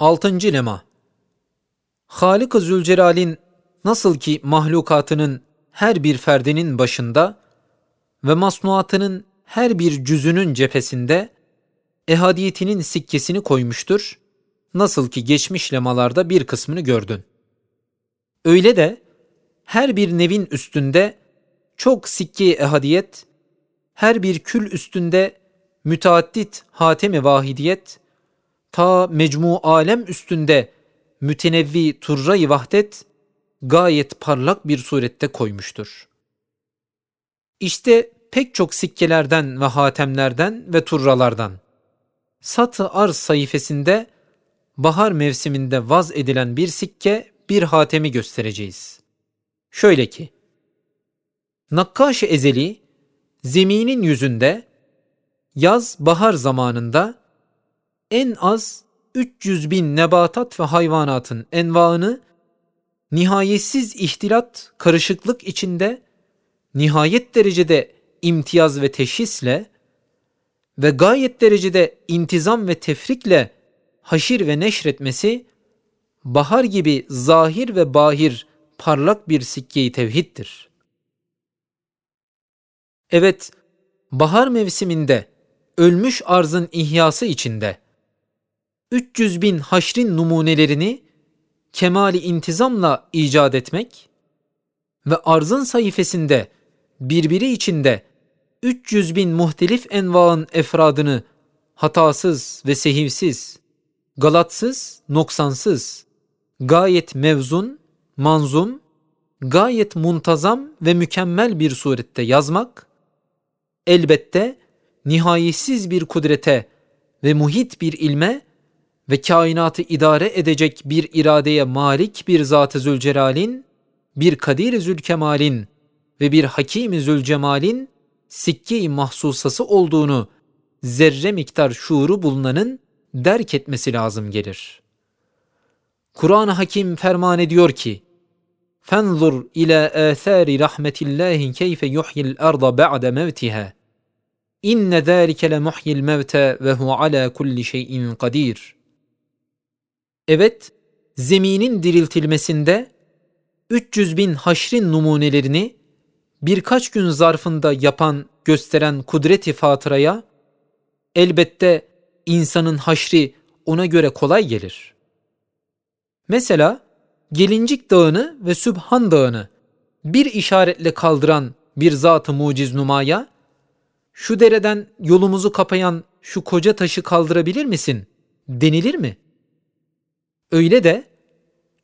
Altıncı lema Halik-ı Zülcelal'in nasıl ki mahlukatının her bir ferdinin başında ve masnuatının her bir cüzünün cephesinde ehadiyetinin sikkesini koymuştur. Nasıl ki geçmiş lemalarda bir kısmını gördün. Öyle de her bir nevin üstünde çok sikke ehadiyet, her bir kül üstünde müteaddit hatemi vahidiyet, ta mecmu alem üstünde mütenevvi turra-i vahdet gayet parlak bir surette koymuştur. İşte pek çok sikkelerden ve hatemlerden ve turralardan Sat-ı Arz sayfasında bahar mevsiminde vaz edilen bir sikke bir hatemi göstereceğiz. Şöyle ki, Nakkaş-ı Ezeli, zeminin yüzünde, yaz bahar zamanında en az 300 bin nebatat ve hayvanatın envaını nihayetsiz ihtilat, karışıklık içinde nihayet derecede imtiyaz ve teşhisle ve gayet derecede intizam ve tefrikle haşir ve neşretmesi bahar gibi zahir ve bahir parlak bir sikkeyi tevhiddir. Evet, bahar mevsiminde ölmüş arzın ihyası içinde 300 bin haşrin numunelerini kemali intizamla icat etmek ve arzın sayfasında birbiri içinde 300 bin muhtelif envaın efradını hatasız ve sehivsiz, galatsız, noksansız, gayet mevzun, manzum, gayet muntazam ve mükemmel bir surette yazmak, elbette nihayetsiz bir kudrete ve muhit bir ilme ve kainatı idare edecek bir iradeye malik bir Zat-ı Zülcelal'in, bir Kadir-i Zülkemal'in ve bir Hakim-i Zülcemal'in sikke-i mahsusası olduğunu zerre miktar şuuru bulunanın derk etmesi lazım gelir. Kur'an-ı Hakim ferman ediyor ki, فَانْظُرْ إِلَى آثَارِ رَحْمَةِ اللّٰهِ كَيْفَ يُحْيِ الْأَرْضَ بَعْدَ مَوْتِهَا إِنَّ ذَٰلِكَ لَمُحْيِ الْمَوْتَ وَهُوَ عَلَى كُلِّ شَيْءٍ قَدِيرٌ Evet, zeminin diriltilmesinde 300 bin haşrin numunelerini birkaç gün zarfında yapan, gösteren kudreti fatıraya elbette insanın haşri ona göre kolay gelir. Mesela Gelincik Dağı'nı ve Sübhan Dağı'nı bir işaretle kaldıran bir zat-ı muciz numaya, şu dereden yolumuzu kapayan şu koca taşı kaldırabilir misin denilir mi? Öyle de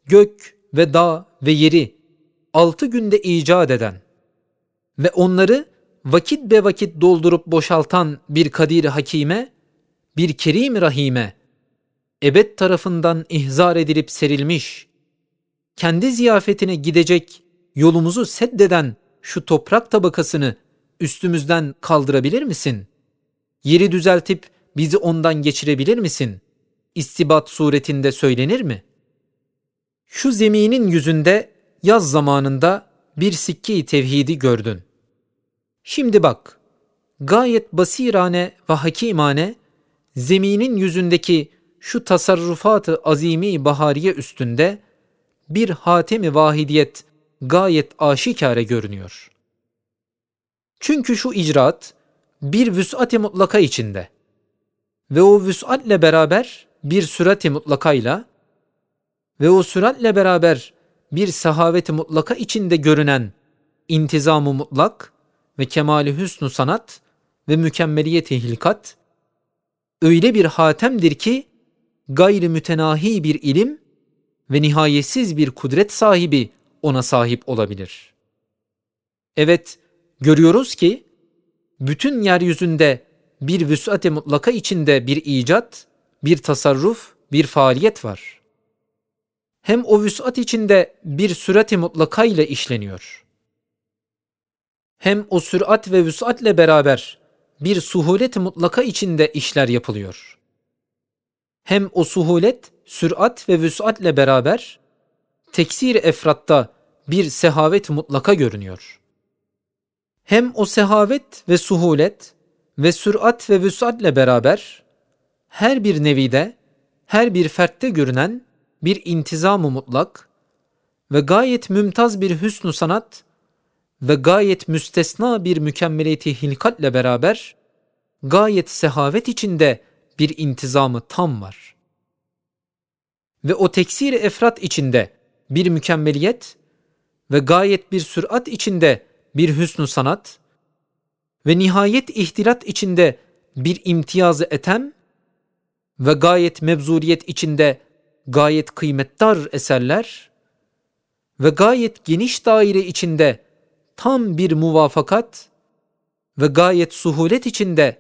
gök ve dağ ve yeri altı günde icat eden ve onları vakit be vakit doldurup boşaltan bir kadir hakime, bir kerim rahime, ebed tarafından ihzar edilip serilmiş, kendi ziyafetine gidecek yolumuzu seddeden şu toprak tabakasını üstümüzden kaldırabilir misin? Yeri düzeltip bizi ondan geçirebilir misin? İstibat suretinde söylenir mi? Şu zeminin yüzünde yaz zamanında bir sikke-i tevhidi gördün. Şimdi bak, gayet basirane ve hakimane zeminin yüzündeki şu tasarrufatı azimi bahariye üstünde bir hatemi vahidiyet gayet aşikare görünüyor. Çünkü şu icraat bir vüs'at-i mutlaka içinde ve o vüs'atle beraber bir sürat-i mutlakayla ve o süratle beraber bir sahaveti mutlaka içinde görünen intizamı mutlak ve kemali hüsnü sanat ve mükemmeliyeti hilkat öyle bir hatemdir ki gayri mütenahi bir ilim ve nihayetsiz bir kudret sahibi ona sahip olabilir. Evet, görüyoruz ki bütün yeryüzünde bir vüs'at-i mutlaka içinde bir icat, bir tasarruf, bir faaliyet var. Hem o vüs'at içinde bir sürat-i mutlaka ile işleniyor hem o sürat ve vüsatle beraber bir suhulet mutlaka içinde işler yapılıyor. Hem o suhulet, sürat ve vüsatle beraber teksir efratta bir sehavet mutlaka görünüyor. Hem o sehavet ve suhulet ve sürat ve vüsatle beraber her bir nevide her bir fertte görünen bir intizam-ı mutlak ve gayet mümtaz bir hüsnü sanat ve gayet müstesna bir mükemmeliyeti hilkatle beraber gayet sehavet içinde bir intizamı tam var. Ve o teksir efrat içinde bir mükemmeliyet ve gayet bir sürat içinde bir hüsnü sanat ve nihayet ihtilat içinde bir imtiyazı etem ve gayet mebzuriyet içinde gayet kıymetdar eserler ve gayet geniş daire içinde tam bir muvafakat ve gayet suhulet içinde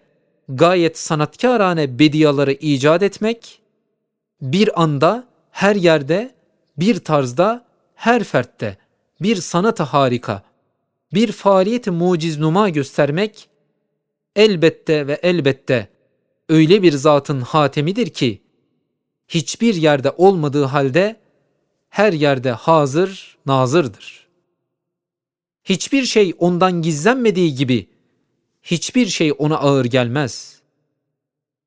gayet sanatkarane bediyaları icat etmek, bir anda her yerde, bir tarzda, her fertte bir sanata harika, bir faaliyeti muciznuma göstermek elbette ve elbette öyle bir zatın hatemidir ki hiçbir yerde olmadığı halde her yerde hazır, nazırdır. Hiçbir şey ondan gizlenmediği gibi hiçbir şey ona ağır gelmez.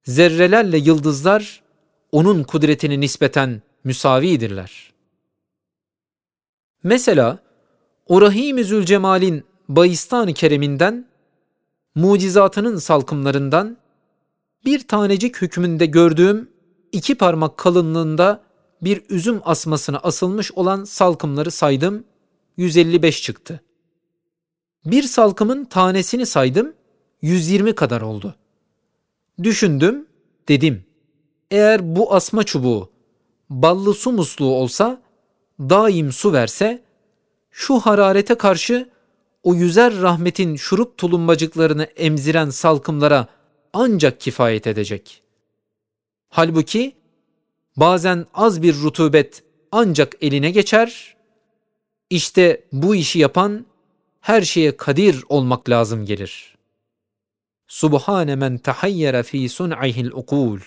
Zerrelerle yıldızlar onun kudretine nispeten müsavidirler. Mesela o Rahim-i Zülcemal'in Bayistan-ı Kerem'inden, mucizatının salkımlarından bir tanecik hükmünde gördüğüm iki parmak kalınlığında bir üzüm asmasına asılmış olan salkımları saydım, 155 çıktı. Bir salkımın tanesini saydım, 120 kadar oldu. Düşündüm, dedim. Eğer bu asma çubuğu ballı su musluğu olsa, daim su verse, şu hararete karşı o yüzer rahmetin şurup tulumbacıklarını emziren salkımlara ancak kifayet edecek. Halbuki bazen az bir rutubet ancak eline geçer, işte bu işi yapan her şeye kadir olmak lazım gelir. Subhane men tahayyara fi sun'ihil ukul.